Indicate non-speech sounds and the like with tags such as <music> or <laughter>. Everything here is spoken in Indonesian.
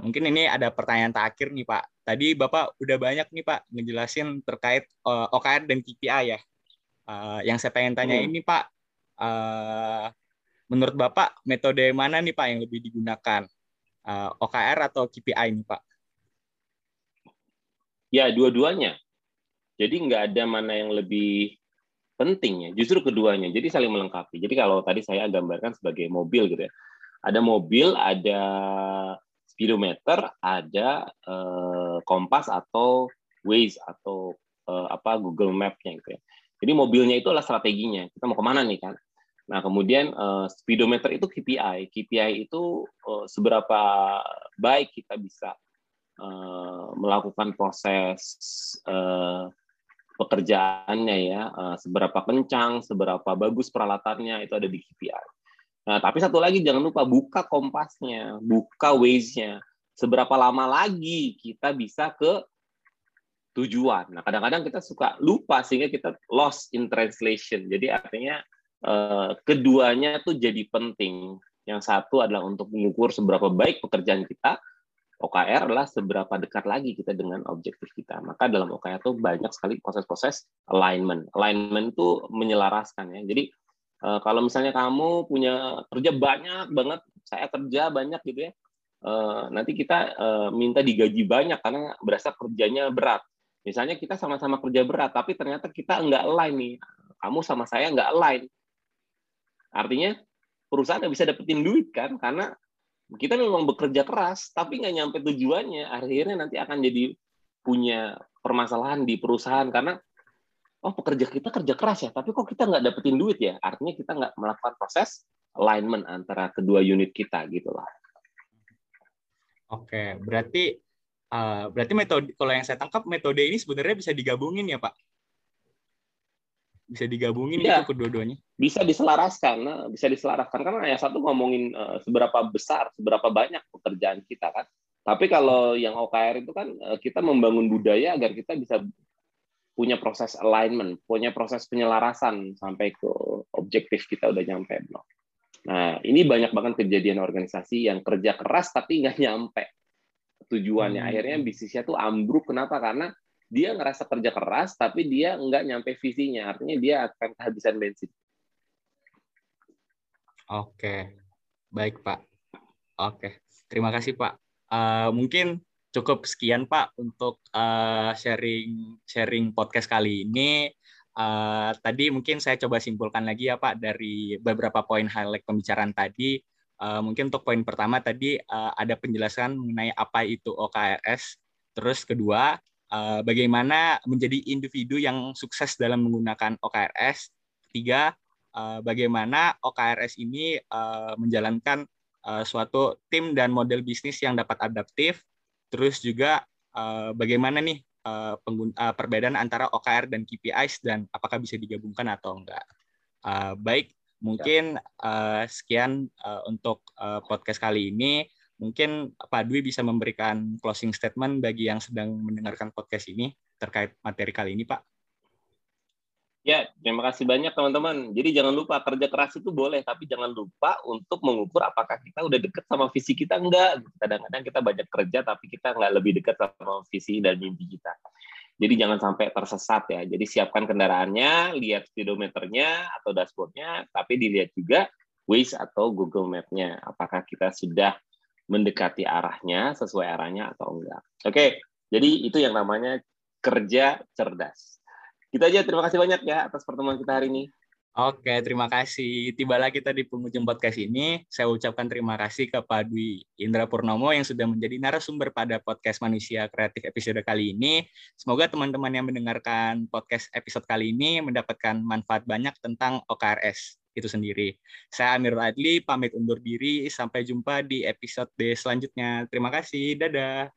mungkin ini ada pertanyaan terakhir nih Pak. Tadi Bapak udah banyak nih Pak ngejelasin terkait uh, eh, OKR dan KPI ya. Uh, yang saya pengen tanya hmm. ini Pak, uh, menurut Bapak metode mana nih Pak yang lebih digunakan? Uh, OKR atau KPI nih Pak? Ya, dua-duanya. Jadi nggak ada mana yang lebih penting ya, justru keduanya. Jadi saling melengkapi. Jadi kalau tadi saya gambarkan sebagai mobil gitu ya. Ada mobil, ada speedometer, ada uh, kompas atau Waze atau uh, apa Google Map-nya gitu ya. Jadi mobilnya itu adalah strateginya. Kita mau ke mana nih kan? Nah kemudian uh, speedometer itu KPI. KPI itu uh, seberapa baik kita bisa uh, melakukan proses uh, pekerjaannya ya, eh, seberapa kencang, seberapa bagus peralatannya itu ada di KPI. Nah, tapi satu lagi jangan lupa buka kompasnya, buka Waze-nya. Seberapa lama lagi kita bisa ke tujuan. Nah, kadang-kadang kita suka lupa sehingga kita lost in translation. Jadi artinya eh, keduanya tuh jadi penting. Yang satu adalah untuk mengukur seberapa baik pekerjaan kita, OKR adalah seberapa dekat lagi kita dengan objektif kita. Maka dalam OKR itu banyak sekali proses-proses alignment. Alignment itu menyelaraskan ya. Jadi eh, kalau misalnya kamu punya kerja banyak banget, saya kerja banyak gitu ya, eh, nanti kita eh, minta digaji banyak karena berasa kerjanya berat. Misalnya kita sama-sama kerja berat, tapi ternyata kita nggak align nih. Kamu sama saya nggak align. Artinya perusahaan nggak bisa dapetin duit kan, karena kita memang bekerja keras tapi nggak nyampe tujuannya akhirnya nanti akan jadi punya permasalahan di perusahaan karena oh pekerja kita kerja keras ya tapi kok kita nggak dapetin duit ya? Artinya kita nggak melakukan proses alignment antara kedua unit kita gitulah oke berarti uh, berarti metode kalau yang saya tangkap metode ini sebenarnya bisa digabungin ya pak? Bisa digabungin ya, itu kedua-duanya? Bisa diselaraskan nah, bisa diselaraskan. Karena yang satu ngomongin uh, seberapa besar seberapa banyak pekerjaan kita kan. Tapi kalau yang OKR itu kan uh, kita membangun budaya agar kita bisa punya proses alignment punya proses penyelarasan sampai ke objektif kita udah nyampe belum nah ini banyak banget kejadian organisasi yang kerja keras tapi nggak <laughs> nyampe tujuannya. Hmm. akhirnya bisnisnya tuh ambruk. Kenapa? Karena dia ngerasa kerja keras tapi dia nggak nyampe visinya. Artinya dia akan kehabisan bensin. Oke. Baik pak. Oke. Terima kasih pak. Uh, mungkin cukup sekian pak untuk uh, sharing sharing podcast kali ini uh, tadi mungkin saya coba simpulkan lagi ya pak dari beberapa poin highlight pembicaraan tadi uh, mungkin untuk poin pertama tadi uh, ada penjelasan mengenai apa itu OKRS terus kedua uh, bagaimana menjadi individu yang sukses dalam menggunakan OKRS. Ketiga, uh, bagaimana OKRS ini uh, menjalankan uh, suatu tim dan model bisnis yang dapat adaptif. Terus juga uh, bagaimana nih uh, uh, perbedaan antara OKR dan KPIs dan apakah bisa digabungkan atau enggak. Uh, baik, mungkin uh, sekian uh, untuk uh, podcast kali ini. Mungkin Pak Dwi bisa memberikan closing statement bagi yang sedang mendengarkan podcast ini terkait materi kali ini, Pak. Ya, terima kasih banyak teman-teman. Jadi jangan lupa kerja keras itu boleh, tapi jangan lupa untuk mengukur apakah kita udah deket sama visi kita enggak. Kadang-kadang kita banyak kerja, tapi kita nggak lebih dekat sama visi dan mimpi kita. Jadi jangan sampai tersesat ya. Jadi siapkan kendaraannya, lihat speedometernya atau dashboardnya, tapi dilihat juga Waze atau Google Map-nya. Apakah kita sudah mendekati arahnya sesuai arahnya atau enggak. Oke, jadi itu yang namanya kerja cerdas. Kita aja terima kasih banyak ya atas pertemuan kita hari ini. Oke, terima kasih. Tibalah kita di penghujung podcast ini. Saya ucapkan terima kasih kepada Dwi Indra Purnomo yang sudah menjadi narasumber pada podcast Manusia Kreatif episode kali ini. Semoga teman-teman yang mendengarkan podcast episode kali ini mendapatkan manfaat banyak tentang OKRS itu sendiri. Saya Amir Adli, pamit undur diri. Sampai jumpa di episode selanjutnya. Terima kasih. Dadah.